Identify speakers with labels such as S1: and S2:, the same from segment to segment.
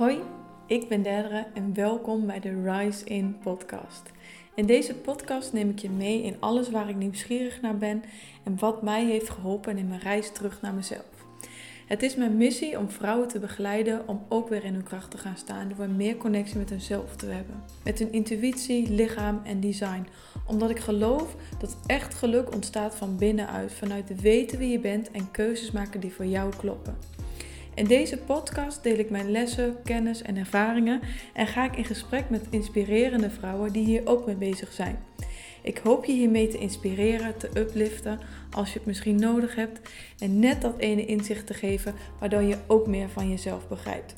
S1: Hoi, ik ben Derdere en welkom bij de Rise In podcast. In deze podcast neem ik je mee in alles waar ik nieuwsgierig naar ben en wat mij heeft geholpen in mijn reis terug naar mezelf. Het is mijn missie om vrouwen te begeleiden om ook weer in hun kracht te gaan staan door meer connectie met hunzelf te hebben. Met hun intuïtie, lichaam en design. Omdat ik geloof dat echt geluk ontstaat van binnenuit, vanuit weten wie je bent en keuzes maken die voor jou kloppen. In deze podcast deel ik mijn lessen, kennis en ervaringen en ga ik in gesprek met inspirerende vrouwen die hier ook mee bezig zijn. Ik hoop je hiermee te inspireren, te upliften als je het misschien nodig hebt en net dat ene inzicht te geven waardoor je ook meer van jezelf begrijpt.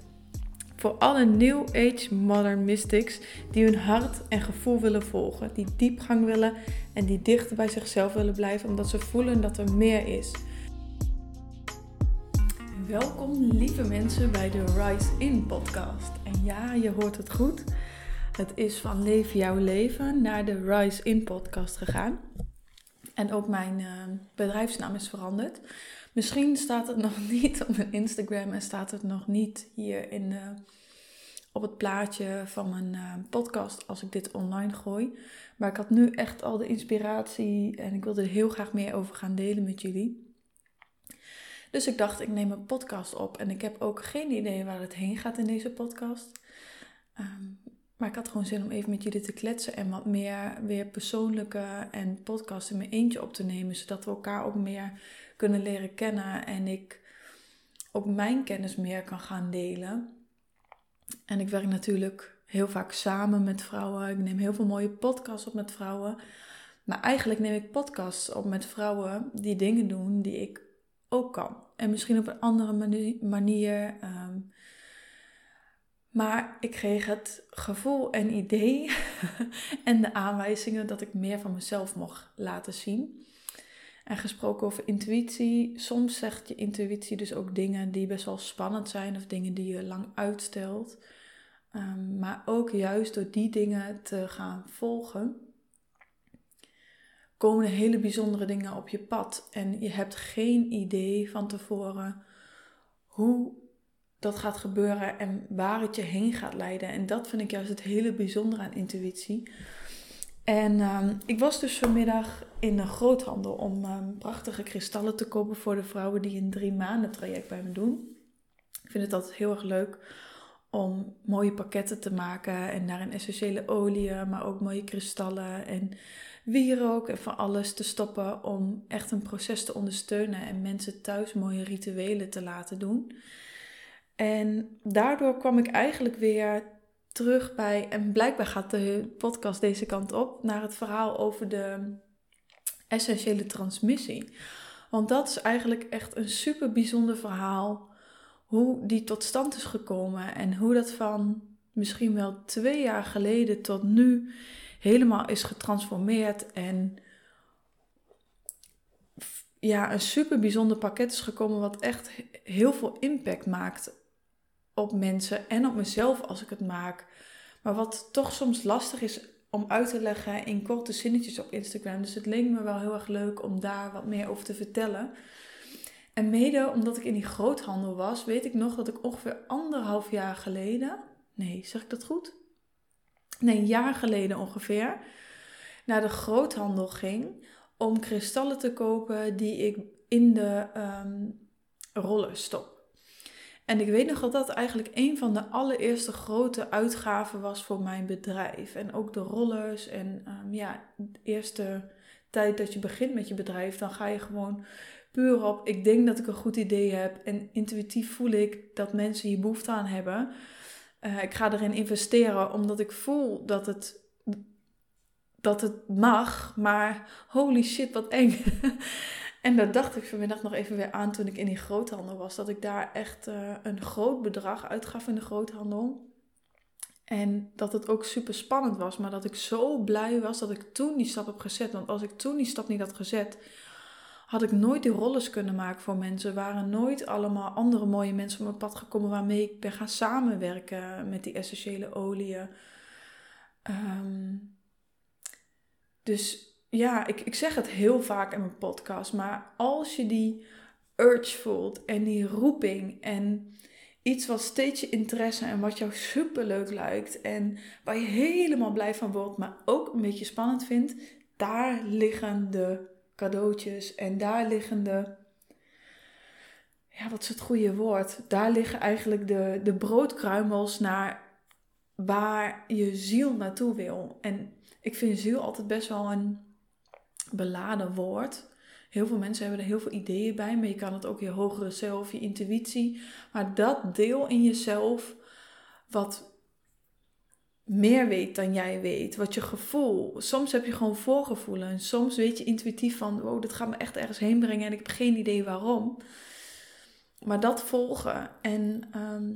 S1: Voor alle New Age Modern Mystics die hun hart en gevoel willen volgen, die diepgang willen en die dichter bij zichzelf willen blijven omdat ze voelen dat er meer is. Welkom lieve mensen bij de Rise In podcast. En ja, je hoort het goed. Het is van Leef jouw leven naar de Rise In podcast gegaan. En ook mijn uh, bedrijfsnaam is veranderd. Misschien staat het nog niet op mijn Instagram en staat het nog niet hier in, uh, op het plaatje van mijn uh, podcast als ik dit online gooi. Maar ik had nu echt al de inspiratie en ik wilde er heel graag meer over gaan delen met jullie. Dus ik dacht, ik neem een podcast op. En ik heb ook geen idee waar het heen gaat in deze podcast. Um, maar ik had gewoon zin om even met jullie te kletsen en wat meer weer persoonlijke en podcast in mijn eentje op te nemen. Zodat we elkaar ook meer kunnen leren kennen en ik ook mijn kennis meer kan gaan delen. En ik werk natuurlijk heel vaak samen met vrouwen. Ik neem heel veel mooie podcasts op met vrouwen. Maar eigenlijk neem ik podcasts op met vrouwen die dingen doen die ik ook kan. En misschien op een andere manier. Ehm, maar ik kreeg het gevoel en idee en de aanwijzingen dat ik meer van mezelf mocht laten zien. En gesproken over intuïtie. Soms zegt je intuïtie dus ook dingen die best wel spannend zijn of dingen die je lang uitstelt. Um, maar ook juist door die dingen te gaan volgen, komen hele bijzondere dingen op je pad. En je hebt geen idee van tevoren hoe dat gaat gebeuren en waar het je heen gaat leiden. En dat vind ik juist het hele bijzondere aan intuïtie. En um, ik was dus vanmiddag in een groothandel om um, prachtige kristallen te kopen voor de vrouwen die een drie maanden traject bij me doen. Ik vind het altijd heel erg leuk om mooie pakketten te maken en daarin essentiële oliën, maar ook mooie kristallen en wierook en van alles te stoppen om echt een proces te ondersteunen en mensen thuis mooie rituelen te laten doen. En daardoor kwam ik eigenlijk weer terug bij, en blijkbaar gaat de podcast deze kant op, naar het verhaal over de essentiële transmissie. Want dat is eigenlijk echt een super bijzonder verhaal. Hoe die tot stand is gekomen en hoe dat van misschien wel twee jaar geleden tot nu helemaal is getransformeerd en ja, een super bijzonder pakket is gekomen wat echt heel veel impact maakt op mensen en op mezelf als ik het maak. Maar wat toch soms lastig is om uit te leggen in korte zinnetjes op Instagram. Dus het leek me wel heel erg leuk om daar wat meer over te vertellen. En mede omdat ik in die groothandel was, weet ik nog dat ik ongeveer anderhalf jaar geleden. Nee, zeg ik dat goed? Nee, een jaar geleden ongeveer, naar de groothandel ging om kristallen te kopen die ik in de um, roller stop. En ik weet nog dat dat eigenlijk een van de allereerste grote uitgaven was voor mijn bedrijf. En ook de rollers. En um, ja, de eerste tijd dat je begint met je bedrijf, dan ga je gewoon puur op. Ik denk dat ik een goed idee heb. En intuïtief voel ik dat mensen hier behoefte aan hebben. Uh, ik ga erin investeren omdat ik voel dat het, dat het mag, maar holy shit, wat eng. en dat dacht ik vanmiddag nog even weer aan toen ik in die groothandel was. Dat ik daar echt uh, een groot bedrag uitgaf in de groothandel. En dat het ook super spannend was, maar dat ik zo blij was dat ik toen die stap heb gezet. Want als ik toen die stap niet had gezet, had ik nooit die rollen kunnen maken voor mensen. Waren nooit allemaal andere mooie mensen op mijn pad gekomen waarmee ik ben gaan samenwerken met die essentiële oliën. Um, dus ja, ik, ik zeg het heel vaak in mijn podcast, maar als je die urge voelt en die roeping en iets wat steeds je interesse en wat jou super leuk lijkt en waar je helemaal blij van wordt, maar ook een beetje spannend vindt, daar liggen de cadeautjes en daar liggen de, ja, wat is het goede woord? Daar liggen eigenlijk de, de broodkruimels naar waar je ziel naartoe wil. En ik vind ziel altijd best wel een beladen woord. Heel veel mensen hebben er heel veel ideeën bij, maar je kan het ook je hogere zelf, je intuïtie. Maar dat deel in jezelf wat meer weet dan jij weet, wat je gevoel. Soms heb je gewoon voorgevoelen en soms weet je intuïtief van, wow, dit gaat me echt ergens heen brengen en ik heb geen idee waarom. Maar dat volgen en ehm,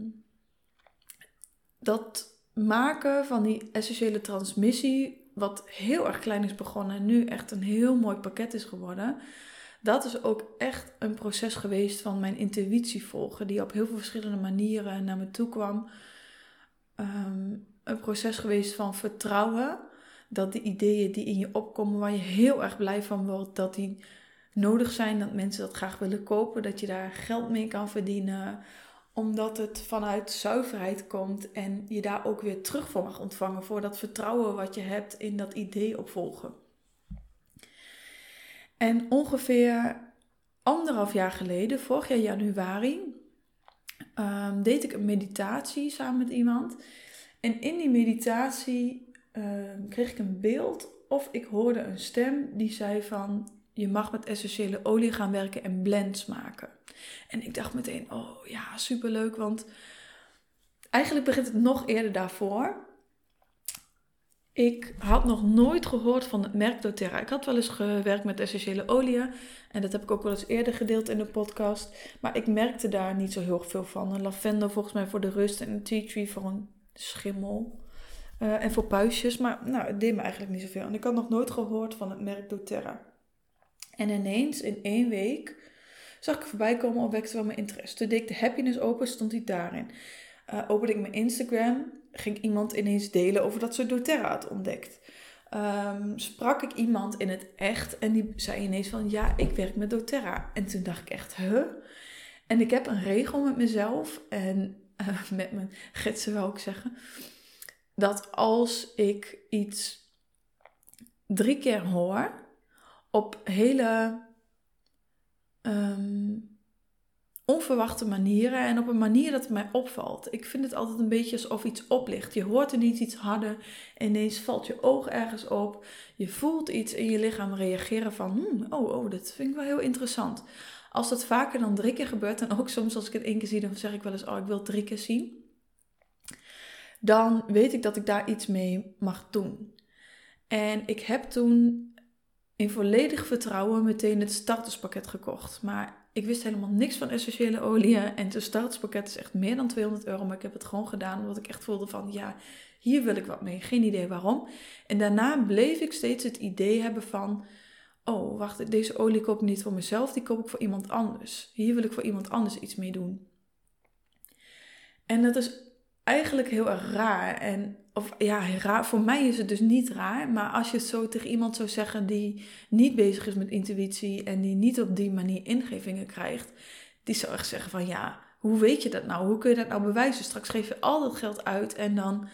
S1: dat maken van die essentiële transmissie, wat heel erg klein is begonnen en nu echt een heel mooi pakket is geworden. Dat is ook echt een proces geweest van mijn intuïtie volgen, die op heel veel verschillende manieren naar me toe kwam. Ehm, proces geweest van vertrouwen dat de ideeën die in je opkomen, waar je heel erg blij van wordt, dat die nodig zijn, dat mensen dat graag willen kopen, dat je daar geld mee kan verdienen, omdat het vanuit zuiverheid komt en je daar ook weer terug voor mag ontvangen voor dat vertrouwen wat je hebt in dat idee opvolgen. En ongeveer anderhalf jaar geleden, vorig jaar januari, um, deed ik een meditatie samen met iemand. En in die meditatie ehm, kreeg ik een beeld of ik hoorde een stem die zei van je mag met essentiële olie gaan werken en blends maken. En ik dacht meteen, oh ja, superleuk, want eigenlijk begint het nog eerder daarvoor. Ik had nog nooit gehoord van het merk doTERRA. Ik had wel eens gewerkt met essentiële oliën. En dat heb ik ook wel eens eerder gedeeld in de podcast. Maar ik merkte daar niet zo heel veel van. Een lavendel volgens mij voor de rust en een tea tree voor een schimmel. Uh, en voor puistjes. Maar nou, het deed me eigenlijk niet zoveel. En ik had nog nooit gehoord van het merk doTERRA. En ineens in één week zag ik voorbij komen op wekte van mijn interesse. Toen deed ik de happiness open, stond hij daarin. Uh, opende ik mijn Instagram, ging iemand ineens delen over dat ze doTERRA had ontdekt. Um, sprak ik iemand in het echt en die zei ineens van ja, ik werk met doTERRA. En toen dacht ik echt, huh? En ik heb een regel met mezelf en uh, met mijn gidsen wil ik zeggen, dat als ik iets drie keer hoor op hele um, onverwachte manieren en op een manier dat het mij opvalt. Ik vind het altijd een beetje alsof iets oplicht. Je hoort er niet iets harder en ineens valt je oog ergens op. Je voelt iets in je lichaam reageren van, hmm, oh, oh, dat vind ik wel heel interessant. Als dat vaker dan drie keer gebeurt, en ook soms als ik het één keer zie, dan zeg ik wel eens, oh, ik wil drie keer zien. Dan weet ik dat ik daar iets mee mag doen. En ik heb toen in volledig vertrouwen meteen het starterspakket gekocht. Maar ik wist helemaal niks van essentiële oliën. En het starterspakket is echt meer dan 200 euro. Maar ik heb het gewoon gedaan omdat ik echt voelde van ja, hier wil ik wat mee. Geen idee waarom. En daarna bleef ik steeds het idee hebben van... Oh, wacht, deze olie koop ik niet voor mezelf. Die koop ik voor iemand anders. Hier wil ik voor iemand anders iets mee doen. En dat is eigenlijk heel erg raar. En of ja, raar, voor mij is het dus niet raar. Maar als je het zo tegen iemand zou zeggen die niet bezig is met intuïtie en die niet op die manier ingevingen krijgt, die zou echt zeggen van ja, hoe weet je dat nou? Hoe kun je dat nou bewijzen? Straks geef je al dat geld uit en dan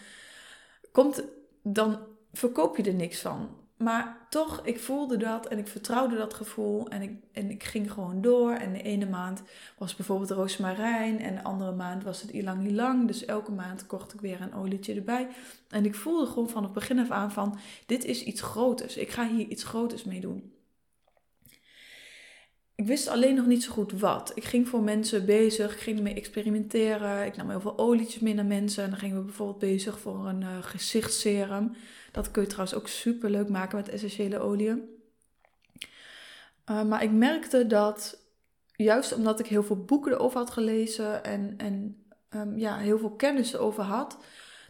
S1: komt, dan verkoop je er niks van. Maar toch, ik voelde dat en ik vertrouwde dat gevoel. En ik, en ik ging gewoon door. En de ene maand was bijvoorbeeld roosmarijn. En de andere maand was het ilang ilang. Dus elke maand kocht ik weer een olietje erbij. En ik voelde gewoon vanaf begin af aan van... Dit is iets groters. Ik ga hier iets groters mee doen. Ik wist alleen nog niet zo goed wat. Ik ging voor mensen bezig, ik ging ermee experimenteren. Ik nam heel veel olietjes mee naar mensen. En dan gingen we bijvoorbeeld bezig voor een uh, gezichtsserum. Dat kun je trouwens ook super leuk maken met essentiële oliën. Uh, maar ik merkte dat, juist omdat ik heel veel boeken erover had gelezen en, en um, ja, heel veel kennis erover had,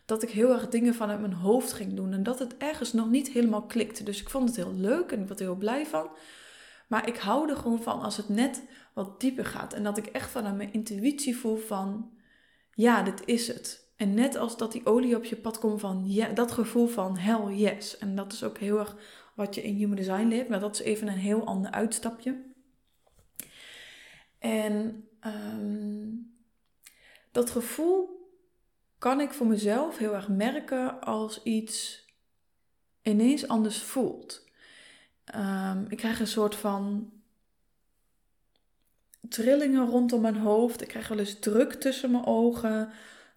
S1: dat ik heel erg dingen vanuit mijn hoofd ging doen. En dat het ergens nog niet helemaal klikte. Dus ik vond het heel leuk en ik was er heel blij van. Maar ik hou er gewoon van als het net wat dieper gaat. En dat ik echt vanuit mijn intuïtie voel van, ja, dit is het. En net als dat die olie op je pad komt van, dat gevoel van hell yes. En dat is ook heel erg wat je in Human Design leert. Maar dat is even een heel ander uitstapje. En um, dat gevoel kan ik voor mezelf heel erg merken als iets ineens anders voelt. Ehm, ik krijg een soort van trillingen rondom mijn hoofd. Ik krijg wel eens druk tussen mijn ogen.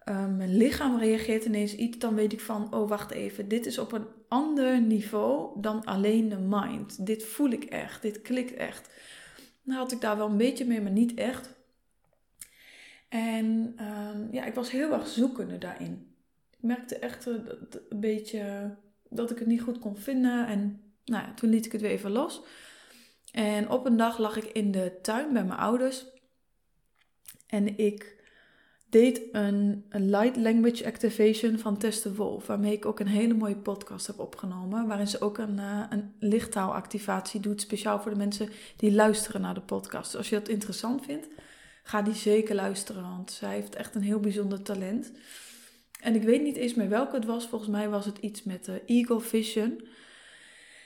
S1: Ehm, mijn lichaam reageert ineens iets. Dan weet ik van, oh wacht even, dit is op een ander niveau dan alleen de mind. Dit voel ik echt, dit klikt echt. Nou had ik daar wel een beetje mee, maar niet echt. En ehm, ja, ik was heel erg zoekende daarin. Ik merkte echt een beetje dat ik het niet goed kon vinden. En nou toen liet ik het weer even los. En op een dag lag ik in de tuin bij mijn ouders. En ik deed een, een Light Language Activation van Tess Wolf. Waarmee ik ook een hele mooie podcast heb opgenomen. Waarin ze ook een, uh, een lichttaalactivatie doet. Speciaal voor de mensen die luisteren naar de podcast. Dus als je dat interessant vindt, ga die zeker luisteren. Want zij heeft echt een heel bijzonder talent. En ik weet niet eens meer welke het was. Volgens mij was het iets met de Eagle Vision.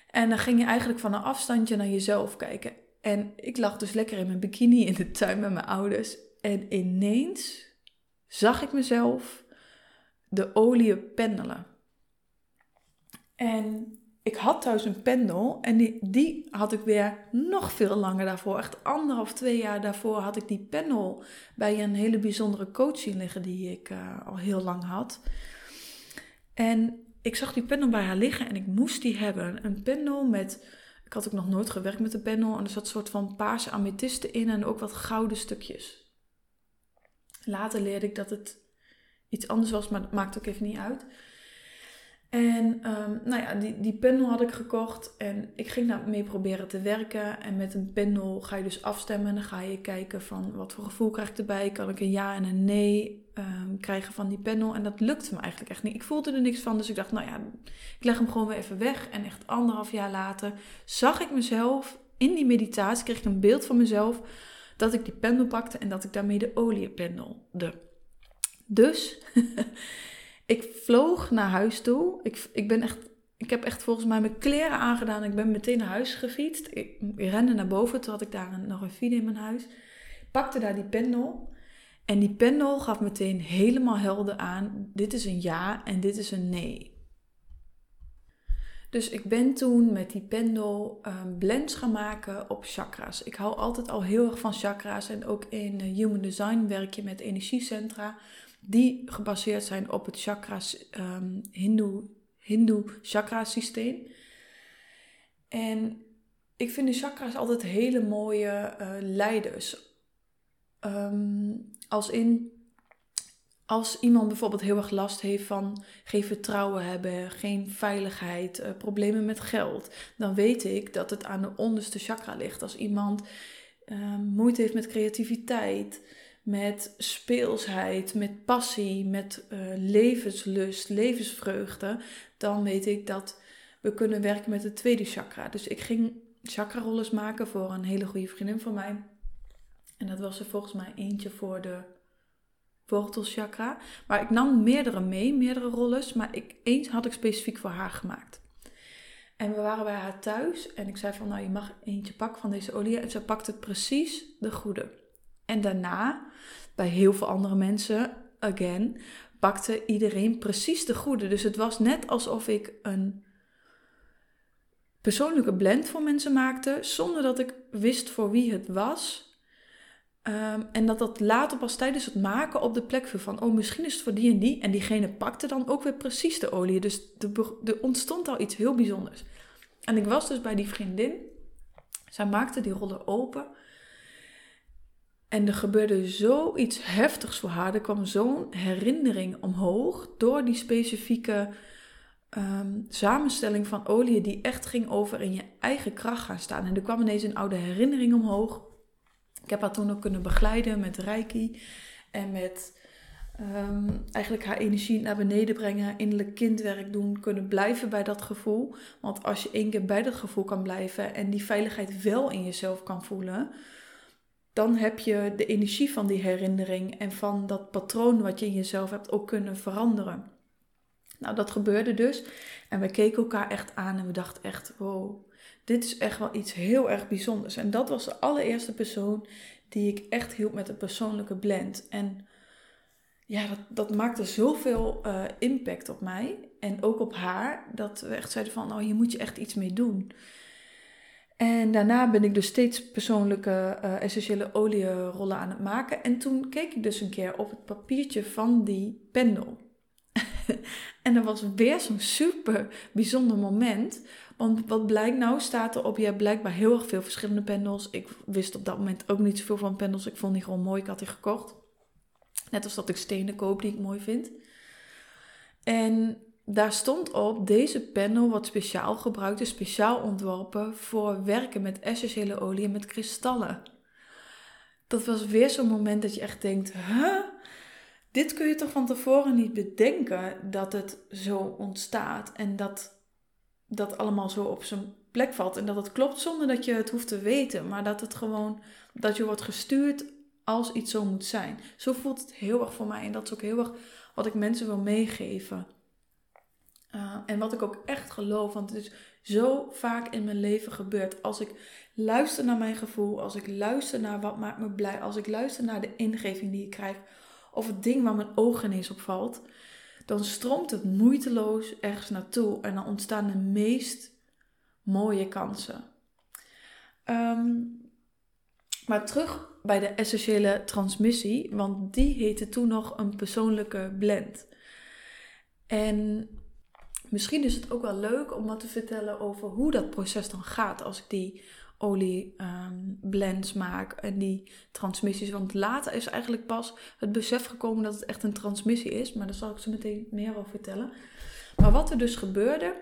S1: En dan ging je eigenlijk van een afstandje naar jezelf kijken. En ik lag dus lekker in mijn bikini in de tuin met mijn ouders. En ineens zag ik mezelf de olie pendelen. En ik had thuis een pendel en die, die had ik weer nog veel langer daarvoor. Echt anderhalf, twee jaar daarvoor had ik die pendel bij een hele bijzondere coaching liggen die ik uh, al heel lang had. En ik zag die pendel bij haar liggen en ik moest die hebben. Een pendel met, ik had ook nog nooit gewerkt met een pendel en er zat een soort van paarse amethysten in en ook wat gouden stukjes. Later leerde ik dat het iets anders was, maar dat maakt ook even niet uit. En um, nou ja, die, die had ik gekocht en ik ging daarmee proberen te werken. En met een pendel ga je dus afstemmen en dan ga je kijken van wat voor gevoel krijg ik erbij. Kan ik een ja en een nee um, krijgen van die pendel? En dat lukte me eigenlijk echt niet. Ik voelde er niks van, dus ik dacht nou ja, ik leg hem gewoon weer even weg. En echt anderhalf jaar later zag ik mezelf in die meditatie, kreeg ik een beeld van mezelf dat ik die pendel pakte en dat ik daarmee de olie pendelde. Dus... Ik vloog naar huis toe. Ik, ik, ben echt, ik heb echt volgens mij mijn kleren aangedaan. Ik ben meteen naar huis gefietst. Ik, rende naar boven. Toen had ik daar een, nog een file in mijn huis. Pakte daar die pendel. En die pendel gaf meteen helemaal helder aan. Dit is een ja en dit is een nee. Dus ik ben toen met die pendel um, blends gaan maken op chakra's. Ik hou altijd al heel erg van chakra's. En ook in Human Design werk je met energiecentra die gebaseerd zijn op het chakras, um, Hindoe, Hindoe chakra systeem. En ik vind de chakras altijd hele mooie uh, leiders. Ehm, als in, als iemand bijvoorbeeld heel erg last heeft van geen vertrouwen hebben, geen veiligheid, uh, problemen met geld, dan weet ik dat het aan de onderste chakra ligt. Als iemand uh, moeite heeft met creativiteit, met speelsheid, met passie, met uh, levenslust, levensvreugde, dan weet ik dat we kunnen werken met het tweede chakra. Dus ik ging chakrarolles maken voor een hele goede vriendin van mij. En dat was er volgens mij eentje voor de wortelchakra. Maar ik nam meerdere mee, meerdere rolles. Maar ik, eens had ik specifiek voor haar gemaakt. En we waren bij haar thuis. En ik zei van, nou je mag eentje pakken van deze olie. En ze pakte precies de goede. En daarna, bij heel veel andere mensen, again, pakte iedereen precies de goede. Dus het was net alsof ik een persoonlijke blend voor mensen maakte, zonder dat ik wist voor wie het was. Ehm, en dat dat later pas tijdens het maken op de plek viel van, oh misschien is het voor die en die. En diegene pakte dan ook weer precies de olie. Dus er ontstond al iets heel bijzonders. En ik was dus bij die vriendin. Zij maakte die rollen open. En er gebeurde zoiets heftigs voor haar. Er kwam zo'n herinnering omhoog door die specifieke ehm, samenstelling van olie die echt ging over in je eigen kracht gaan staan. En er kwam ineens een oude herinnering omhoog. Ik heb haar toen ook kunnen begeleiden met reiki en met ehm, eigenlijk haar energie naar beneden brengen, innerlijk kindwerk doen, kunnen blijven bij dat gevoel. Want als je één keer bij dat gevoel kan blijven en die veiligheid wel in jezelf kan voelen dan heb je de energie van die herinnering en van dat patroon wat je in jezelf hebt ook kunnen veranderen. Nou, dat gebeurde dus. En we keken elkaar echt aan en we dachten echt, wow, dit is echt wel iets heel erg bijzonders. En dat was de allereerste persoon die ik echt hielp met een persoonlijke blend. En ja, dat, dat maakte zoveel uh, impact op mij. En ook op haar. Dat we echt zeiden van, oh, hier moet je echt iets mee doen. En daarna ben ik dus steeds persoonlijke uh, essentiële olierollen aan het maken. En toen keek ik dus een keer op het papiertje van die pendel. en dat was weer zo'n super bijzonder moment. Want wat blijkt nou, staat er op, je hebt blijkbaar heel erg veel verschillende pendels. Ik wist op dat moment ook niet zoveel van pendels. Ik vond die gewoon mooi, ik had die gekocht. Net als dat ik stenen koop die ik mooi vind. En daar stond op, deze pendel wordt speciaal gebruikt, is speciaal ontworpen voor werken met essentiële olie en met kristallen. Dat was weer zo'n moment dat je echt denkt, huh? Dit kun je toch van tevoren niet bedenken dat het zo ontstaat en dat dat allemaal zo op zijn plek valt en dat het klopt zonder dat je het hoeft te weten, maar dat het gewoon dat je wordt gestuurd als iets zo moet zijn. Zo voelt het heel erg voor mij en dat is ook heel erg wat ik mensen wil meegeven. Uh, en wat ik ook echt geloof, want het is zo vaak in mijn leven gebeurd. Als ik luister naar mijn gevoel, als ik luister naar wat maakt me blij, als ik luister naar de ingeving die ik krijg, of het ding waar mijn ogen ineens op valt, dan stroomt het moeiteloos ergens naartoe en dan ontstaan de meest mooie kansen. Um, maar terug bij de essentiële transmissie, want die heette toen nog een persoonlijke blend. En misschien is het ook wel leuk om wat te vertellen over hoe dat proces dan gaat als ik die olie um, blends maak en die transmissies. Want later is eigenlijk pas het besef gekomen dat het echt een transmissie is, maar daar zal ik zo meteen meer over vertellen. Maar wat er dus gebeurde,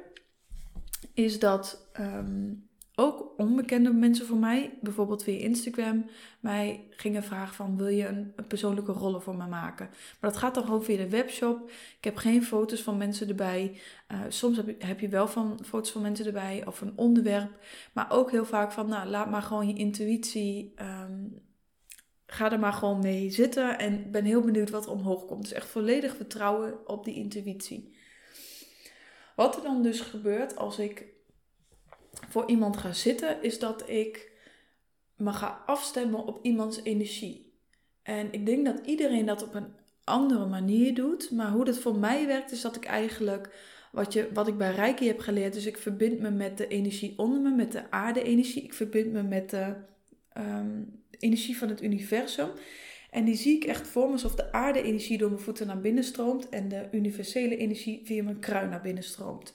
S1: is dat ehm, ook onbekende mensen voor mij, bijvoorbeeld via Instagram, mij gingen vragen van wil je een, persoonlijke rollen voor me maken. Maar dat gaat dan gewoon via de webshop. Ik heb geen foto's van mensen erbij. Uh, soms heb je, wel van foto's van mensen erbij of een onderwerp. Maar ook heel vaak van nou laat maar gewoon je intuïtie. Um, ga er maar gewoon mee zitten en ben heel benieuwd wat er omhoog komt. Dus echt volledig vertrouwen op die intuïtie. Wat er dan dus gebeurt als ik voor iemand ga zitten, is dat ik me ga afstemmen op iemands energie. En ik denk dat iedereen dat op een andere manier doet. Maar hoe dat voor mij werkt, is dat ik eigenlijk wat, je, wat ik bij Reiki heb geleerd. Dus ik verbind me met de energie onder me, met de aarde-energie. Ik verbind me met de ehm, energie van het universum. En die zie ik echt voor alsof de aarde-energie door mijn voeten naar binnen stroomt en de universele energie via mijn kruin naar binnen stroomt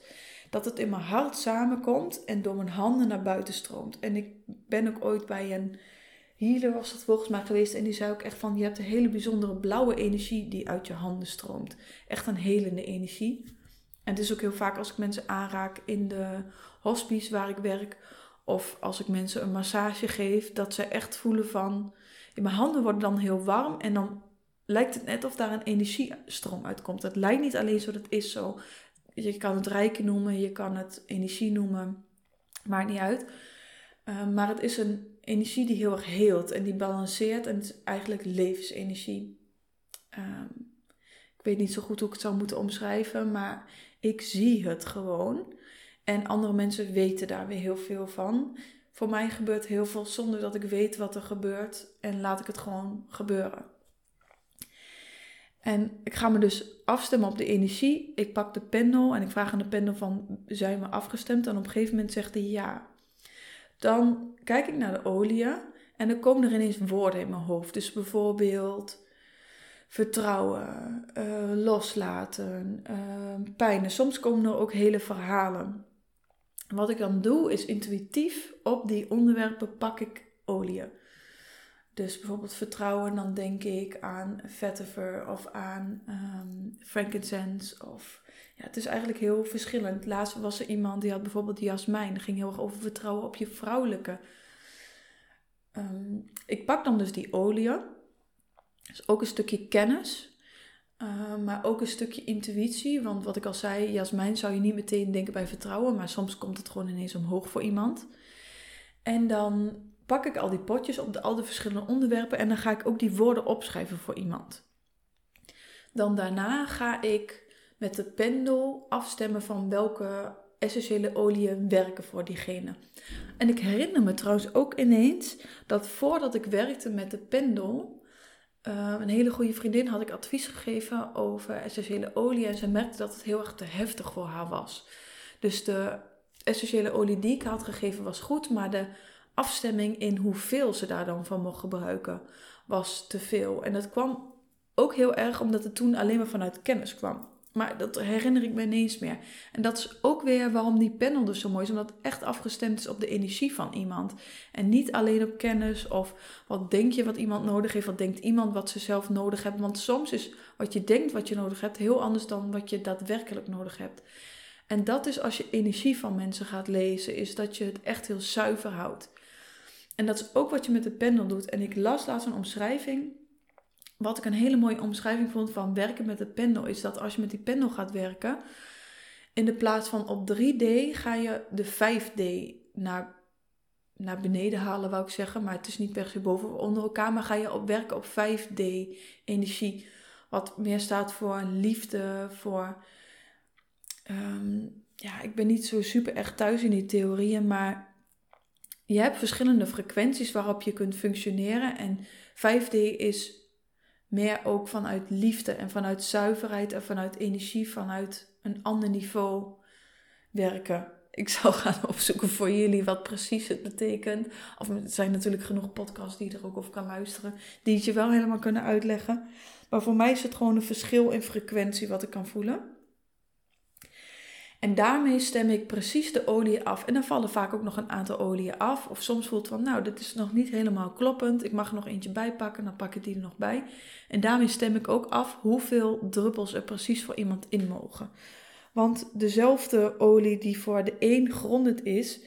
S1: dat het in mijn hart samenkomt en door mijn handen naar buiten stroomt. En ik ben ook ooit bij een healer, was dat volgens mij geweest, en die zei ook echt van, je hebt een hele bijzondere blauwe energie die uit je handen stroomt. Echt een helende energie. En het is ook heel vaak als ik mensen aanraak in de hospice waar ik werk, of als ik mensen een massage geef, dat ze echt voelen van, in mijn handen worden dan heel warm en dan lijkt het net of daar een energiestroom uitkomt. Het lijkt niet alleen zo, dat is zo je kan het rijken noemen, je kan het energie noemen, maakt niet uit. Ehm, maar het is een energie die heel erg heelt en die balanceert en het is eigenlijk levensenergie. Ehm, ik weet niet zo goed hoe ik het zou moeten omschrijven, maar ik zie het gewoon. En andere mensen weten daar weer heel veel van. Voor mij gebeurt heel veel zonder dat ik weet wat er gebeurt en laat ik het gewoon gebeuren. En ik ga me dus afstemmen op de energie. Ik pak de pendel en ik vraag aan de pendel van, zijn we afgestemd? En op een gegeven moment zegt hij ja. Dan kijk ik naar de olie en dan komen er ineens woorden in mijn hoofd. Dus bijvoorbeeld vertrouwen, uh, loslaten, uh, pijn. En soms komen er ook hele verhalen. Wat ik dan doe is intuïtief op die onderwerpen pak ik olie. Dus bijvoorbeeld vertrouwen, dan denk ik aan vetiver of aan um, frankincense. Of, ja, het is eigenlijk heel verschillend. Laatst was er iemand die had bijvoorbeeld jasmijn. Dat ging heel erg over vertrouwen op je vrouwelijke. Um, ik pak dan dus die olie. Dus ook een stukje kennis. Uh, maar ook een stukje intuïtie. Want wat ik al zei, jasmijn zou je niet meteen denken bij vertrouwen. Maar soms komt het gewoon ineens omhoog voor iemand. En dan pak ik al die potjes op de, al de verschillende onderwerpen en dan ga ik ook die woorden opschrijven voor iemand. Dan daarna ga ik met de pendel afstemmen van welke essentiële oliën werken voor diegene. En ik herinner me trouwens ook ineens dat voordat ik werkte met de pendel, uh, een hele goede vriendin had ik advies gegeven over essentiële olie. En ze merkte dat het heel erg te heftig voor haar was. Dus de essentiële olie die ik had gegeven was goed, maar de afstemming in hoeveel ze daar dan van mocht gebruiken was te veel. En dat kwam ook heel erg omdat het toen alleen maar vanuit kennis kwam. Maar dat herinner ik me ineens meer. En dat is ook weer waarom die panel dus zo mooi is. Omdat het echt afgestemd is op de energie van iemand. En niet alleen op kennis of wat denk je wat iemand nodig heeft. Wat denkt iemand wat ze zelf nodig hebben. Want soms is wat je denkt wat je nodig hebt heel anders dan wat je daadwerkelijk nodig hebt. En dat is als je energie van mensen gaat lezen. Is dat je het echt heel zuiver houdt. En dat is ook wat je met de panel doet. En ik las laatst een omschrijving wat ik een hele mooie omschrijving vond van werken met de pendel, is dat als je met die pendel gaat werken, in de plaats van op 3D ga je de 5D naar, naar beneden halen, wou ik zeggen. Maar het is niet per se boven of onder elkaar, maar ga je op werken op 5D energie. Wat meer staat voor liefde, voor. Ehm, ja, ik ben niet zo super echt thuis in die theorieën, maar je hebt verschillende frequenties waarop je kunt functioneren. En 5D is meer ook vanuit liefde en vanuit zuiverheid en vanuit energie, vanuit een ander niveau werken. Ik zal gaan opzoeken voor jullie wat precies het betekent. Of er zijn natuurlijk genoeg podcasts die je er ook over kan luisteren, die het je wel helemaal kunnen uitleggen. Maar voor mij is het gewoon een verschil in frequentie wat ik kan voelen. En daarmee stem ik precies de olie af. En dan vallen vaak ook nog een aantal oliën af. Of soms voelt van, nou, dit is nog niet helemaal kloppend. Ik mag er nog eentje bij pakken, dan pak ik die er nog bij. En daarmee stem ik ook af hoeveel druppels er precies voor iemand in mogen. Want dezelfde olie die voor de een grondend is,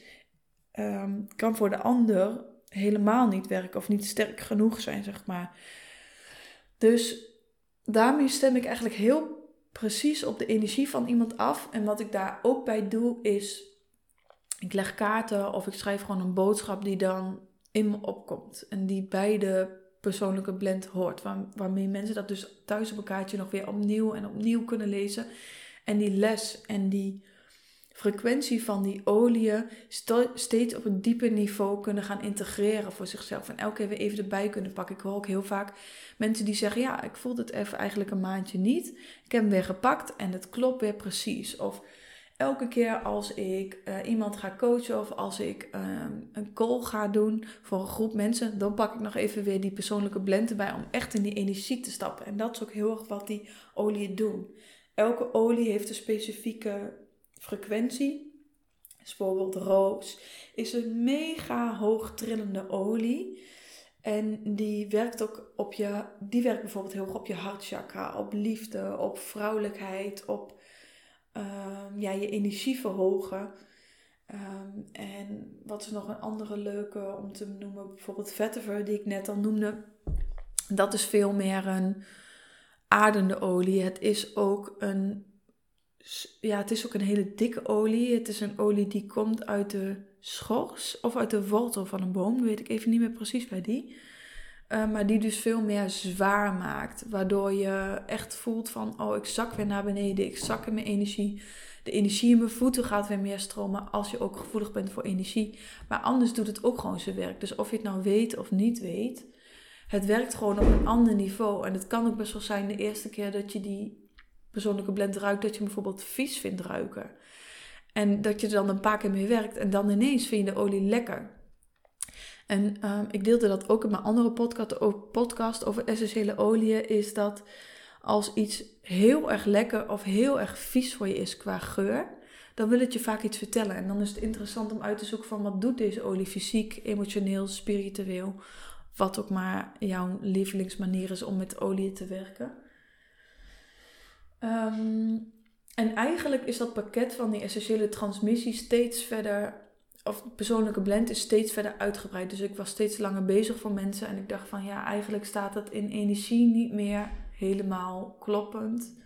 S1: ehm, kan voor de ander helemaal niet werken of niet sterk genoeg zijn, zeg maar. Dus daarmee stem ik eigenlijk heel precies op de energie van iemand af. En wat ik daar ook bij doe is, ik leg kaarten of ik schrijf gewoon een boodschap die dan in me opkomt. En die bij de persoonlijke blend hoort. Waar, waarmee mensen dat dus thuis op een kaartje nog weer opnieuw en opnieuw kunnen lezen. En die les en die frequentie van die oliën steeds op een dieper niveau kunnen gaan integreren voor zichzelf. En elke keer weer even erbij kunnen pakken. Ik hoor ook heel vaak mensen die zeggen: Ja, ik voel het even eigenlijk een maandje niet. Ik heb hem weer gepakt en het klopt weer precies. Of elke keer als ik uh, iemand ga coachen of als ik uh, een call ga doen voor een groep mensen, dan pak ik nog even weer die persoonlijke blend erbij om echt in die energie te stappen. En dat is ook heel erg wat die oliën doen. Elke olie heeft een specifieke frequentie. Dus bijvoorbeeld roos is een mega hoog trillende olie. En die werkt ook op je, die werkt bijvoorbeeld heel erg op je hartchakra, op liefde, op vrouwelijkheid, op ehm, ja, je energie verhogen. Ehm, en wat is nog een andere leuke om te noemen? Bijvoorbeeld vetiver, die ik net al noemde. Dat is veel meer een aardende olie. Het is ook een ja, het is ook een hele dikke olie. Het is een olie die komt uit de schors of uit de wortel van een boom. Dat weet ik even niet meer precies bij die. Uh, maar die dus veel meer zwaar maakt. Waardoor je echt voelt van, oh, ik zak weer naar beneden. Ik zak in mijn energie. De energie in mijn voeten gaat weer meer stromen als je ook gevoelig bent voor energie. Maar anders doet het ook gewoon zijn werk. Dus of je het nou weet of niet weet, het werkt gewoon op een ander niveau. En het kan ook best wel zijn de eerste keer dat je die persoonlijke blend ruikt, dat je bijvoorbeeld vies vindt ruiken. En dat je er dan een paar keer mee werkt en dan ineens vind je de olie lekker. En uh, ik deelde dat ook in mijn andere podcast, podcast over essentiële oliën, is dat als iets heel erg lekker of heel erg vies voor je is qua geur, dan wil het je vaak iets vertellen. En dan is het interessant om uit te zoeken van wat doet deze olie fysiek, emotioneel, spiritueel, wat ook maar jouw lievelingsmanier is om met olie te werken. Ehm, en eigenlijk is dat pakket van die essentiële transmissie steeds verder, of de persoonlijke blend is steeds verder uitgebreid. Dus ik was steeds langer bezig voor mensen en ik dacht van ja, eigenlijk staat dat in energie niet meer helemaal kloppend.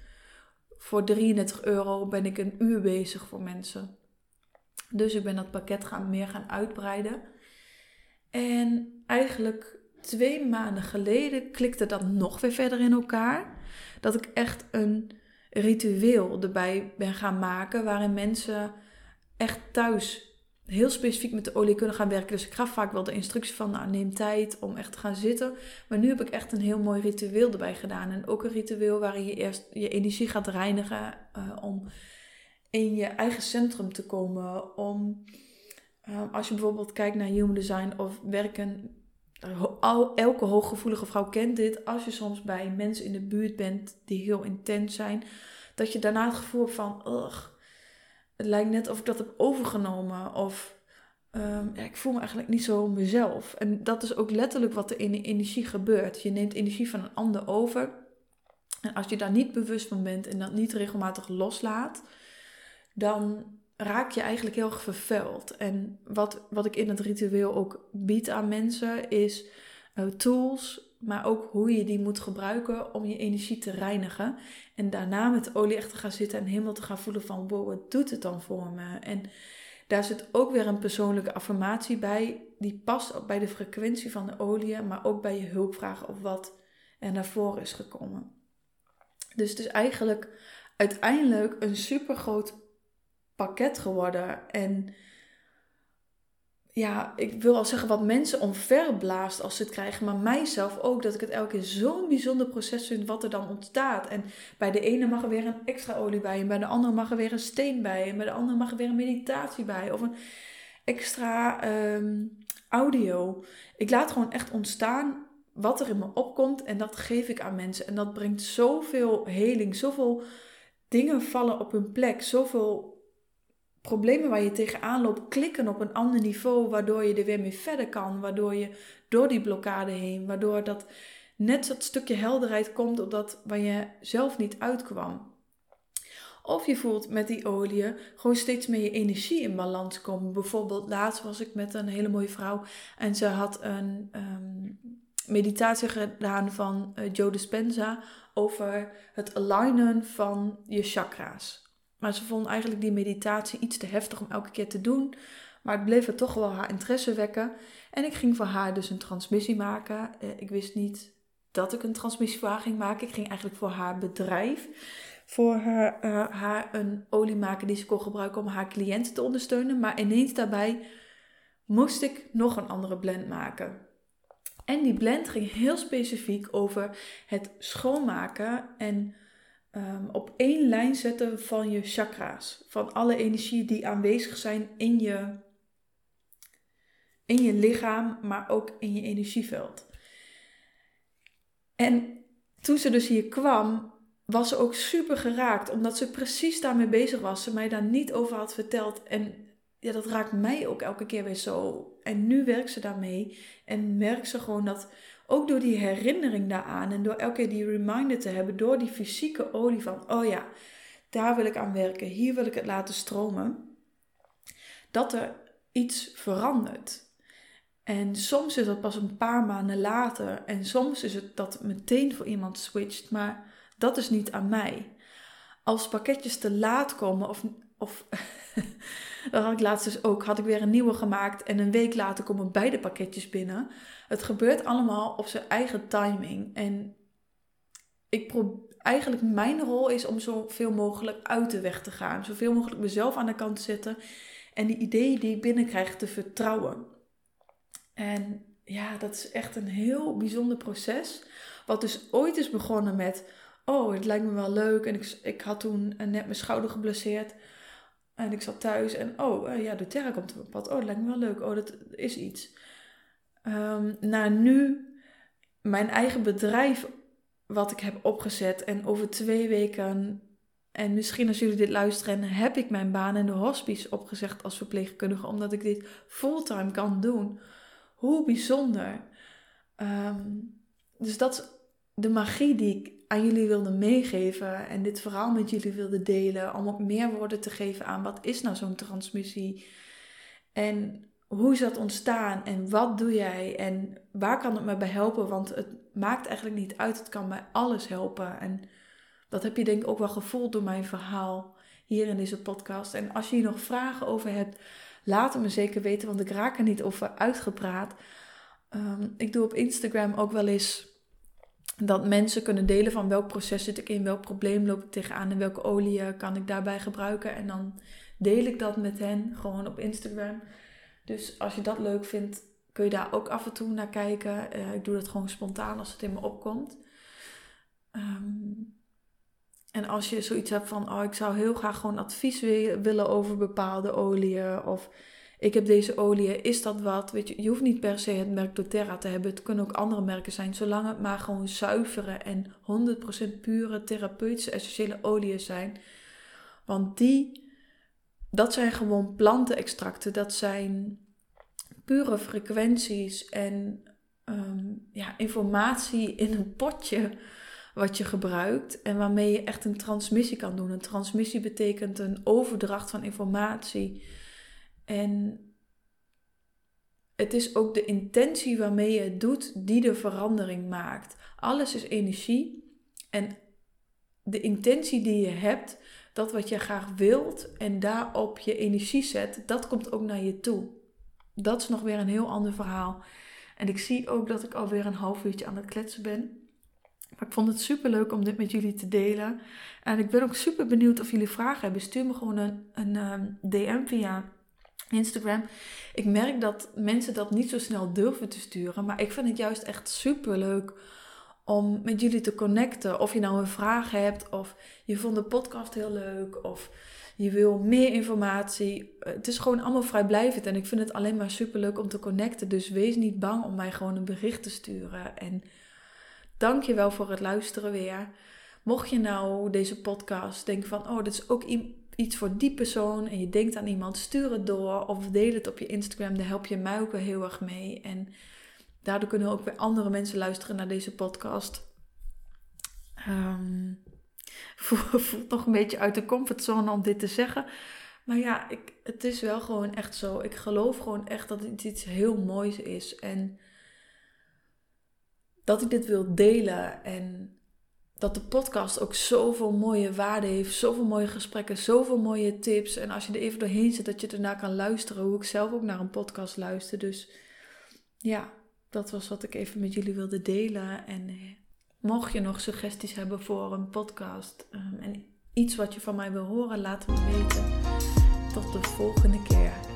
S1: Voor 33 euro ben ik een uur bezig voor mensen. Dus ik ben dat pakket gaan, meer gaan uitbreiden. En eigenlijk twee maanden geleden klikte dat nog weer verder in elkaar. Dat ik echt een ritueel erbij ben gaan maken waarin mensen echt thuis heel specifiek met de olie kunnen gaan werken. Dus ik ga vaak wel de instructie van, nou, neem tijd om echt te gaan zitten. Maar nu heb ik echt een heel mooi ritueel erbij gedaan. En ook een ritueel waarin je eerst je energie gaat reinigen uh, om in je eigen centrum te komen. Om, uh, als je bijvoorbeeld kijkt naar human design of werken elke hooggevoelige vrouw kent dit. Als je soms bij mensen in de buurt bent die heel intens zijn, dat je daarna het gevoel hebt van, het lijkt net of ik dat heb overgenomen. Of um, ja, ik voel me eigenlijk niet zo mezelf. En dat is ook letterlijk wat er in de energie gebeurt. Je neemt energie van een ander over. En als je daar niet bewust van bent en dat niet regelmatig loslaat, dan raak je eigenlijk heel erg vervuild. En wat, wat ik in het ritueel ook bied aan mensen is uh, tools, maar ook hoe je die moet gebruiken om je energie te reinigen. En daarna met olie echt te gaan zitten en helemaal te gaan voelen van wow, wat doet het dan voor me? En daar zit ook weer een persoonlijke affirmatie bij. Die past bij de frequentie van de olie, maar ook bij je hulpvragen of wat er naar voren is gekomen. Dus het is eigenlijk uiteindelijk een super groot pakket geworden. En ja, ik wil al zeggen wat mensen omverblaast als ze het krijgen, maar mijzelf ook. Dat ik het elke keer zo'n bijzonder proces vind wat er dan ontstaat. En bij de ene mag er weer een extra olie bij, en bij de andere mag er weer een steen bij, en bij de andere mag er weer een meditatie bij, of een extra ehm, audio. Ik laat gewoon echt ontstaan wat er in me opkomt en dat geef ik aan mensen. En dat brengt zoveel heling, zoveel dingen vallen op hun plek, zoveel problemen waar je tegenaan loopt klikken op een ander niveau, waardoor je er weer mee verder kan, waardoor je door die blokkade heen, waardoor dat net dat stukje helderheid komt op dat waar je zelf niet uitkwam. Of je voelt met die olie gewoon steeds meer je energie in balans komen. Bijvoorbeeld laatst was ik met een hele mooie vrouw en ze had een um, meditatie gedaan van uh, Joe Dispenza over het alignen van je chakra's. Maar ze vond eigenlijk die meditatie iets te heftig om elke keer te doen. Maar het bleef toch wel haar interesse wekken. En ik ging voor haar dus een transmissie maken. Eh, ik wist niet dat ik een transmissie voor haar ging maken. Ik ging eigenlijk voor haar bedrijf. Voor haar, uh, haar een olie maken die ze kon gebruiken om haar cliënten te ondersteunen. Maar ineens daarbij moest ik nog een andere blend maken. En die blend ging heel specifiek over het schoonmaken en um, op één lijn zetten van je chakra's. Van alle energieën die aanwezig zijn in je, in je lichaam, maar ook in je energieveld. En toen ze dus hier kwam, was ze ook super geraakt, omdat ze precies daarmee bezig was. Ze mij daar niet over had verteld. En ja, dat raakt mij ook elke keer weer zo. En nu werkt ze daarmee en merkt ze gewoon dat ook door die herinnering daaraan en door elke keer die reminder te hebben, door die fysieke olie van, oh ja, daar wil ik aan werken, hier wil ik het laten stromen, dat er iets verandert. En soms is dat pas een paar maanden later en soms is het dat meteen voor iemand switcht, maar dat is niet aan mij. Als pakketjes te laat komen of, of dat had ik laatst dus ook, had ik weer een nieuwe gemaakt en een week later komen beide pakketjes binnen. Het gebeurt allemaal op zijn eigen timing. En ik probeer, eigenlijk mijn rol is om zoveel mogelijk uit de weg te gaan. Zoveel mogelijk mezelf aan de kant te zetten. En die ideeën die ik binnenkrijg te vertrouwen. En ja, dat is echt een heel bijzonder proces. Wat dus ooit is begonnen met... Oh, het lijkt me wel leuk. En ik, ik had toen net mijn schouder geblesseerd. En ik zat thuis en oh, uh, ja, de Terra komt op pad. Oh, dat lijkt me wel leuk. Oh, dat is iets. Um, naar nu mijn eigen bedrijf wat ik heb opgezet. En over twee weken, en misschien als jullie dit luisteren, heb ik mijn baan in de hospice opgezegd als verpleegkundige. Omdat ik dit fulltime kan doen. Hoe bijzonder. Um, dus dat is de magie die ik aan jullie wilde meegeven en dit verhaal met jullie wilde delen, om ook meer woorden te geven aan wat is nou zo'n transmissie en hoe is dat ontstaan en wat doe jij en waar kan het me bij helpen, want het maakt eigenlijk niet uit, het kan bij alles helpen en dat heb je denk ik ook wel gevoeld door mijn verhaal hier in deze podcast. En als je hier nog vragen over hebt, laat het me zeker weten, want ik raak er niet over uitgepraat. Ehm, ik doe op Instagram ook wel eens dat mensen kunnen delen van welk proces zit ik in, welk probleem loop ik tegenaan en welke olie kan ik daarbij gebruiken. En dan deel ik dat met hen gewoon op Instagram. Dus als je dat leuk vindt, kun je daar ook af en toe naar kijken. Eh, ik doe dat gewoon spontaan als het in me opkomt. Ehm, en als je zoiets hebt van, oh, ik zou heel graag gewoon advies willen over bepaalde oliën. Of ik heb deze olie, is dat wat? Weet je, je hoeft niet per se het merk doTERRA te hebben. Het kunnen ook andere merken zijn, zolang het maar gewoon zuivere en 100% pure therapeutische essentiële oliën zijn. Want die, dat zijn gewoon plantenextracten. Dat zijn pure frequenties en ehm, ja, informatie in een potje wat je gebruikt en waarmee je echt een transmissie kan doen. Een transmissie betekent een overdracht van informatie. En het is ook de intentie waarmee je het doet die de verandering maakt. Alles is energie en de intentie die je hebt, dat wat je graag wilt en daarop je energie zet, dat komt ook naar je toe. Dat is nog weer een heel ander verhaal. En ik zie ook dat ik alweer een half uurtje aan het kletsen ben. Maar ik vond het super leuk om dit met jullie te delen. En ik ben ook super benieuwd of jullie vragen hebben. Stuur me gewoon een, een DM ehm, via Instagram. Ik merk dat mensen dat niet zo snel durven te sturen. Maar ik vind het juist echt super leuk om met jullie te connecten. Of je nou een vraag hebt, of je vond de podcast heel leuk, of je wil meer informatie. Het is gewoon allemaal vrijblijvend en ik vind het alleen maar super leuk om te connecten. Dus wees niet bang om mij gewoon een bericht te sturen. En dank je wel voor het luisteren weer. Mocht je nou deze podcast denken van, oh, dit is ook iets voor die persoon en je denkt aan iemand, stuur het door of deel het op je Instagram. Daar help je mij ook heel erg mee. En daardoor kunnen ook weer andere mensen luisteren naar deze podcast. Um, voelt nog een beetje uit de comfortzone om dit te zeggen. Maar ja, ik, het is wel gewoon echt zo. Ik geloof gewoon echt dat het iets heel moois is. En dat ik dit wil delen. En dat de podcast ook zoveel mooie waarde heeft. Zoveel mooie gesprekken, zoveel mooie tips. En als je er even doorheen zit, dat je ernaar kan luisteren. Hoe ik zelf ook naar een podcast luister. Dus ja, dat was wat ik even met jullie wilde delen. En eh, mocht je nog suggesties hebben voor een podcast. Um, en iets wat je van mij wil horen, laat me weten. Tot de volgende keer.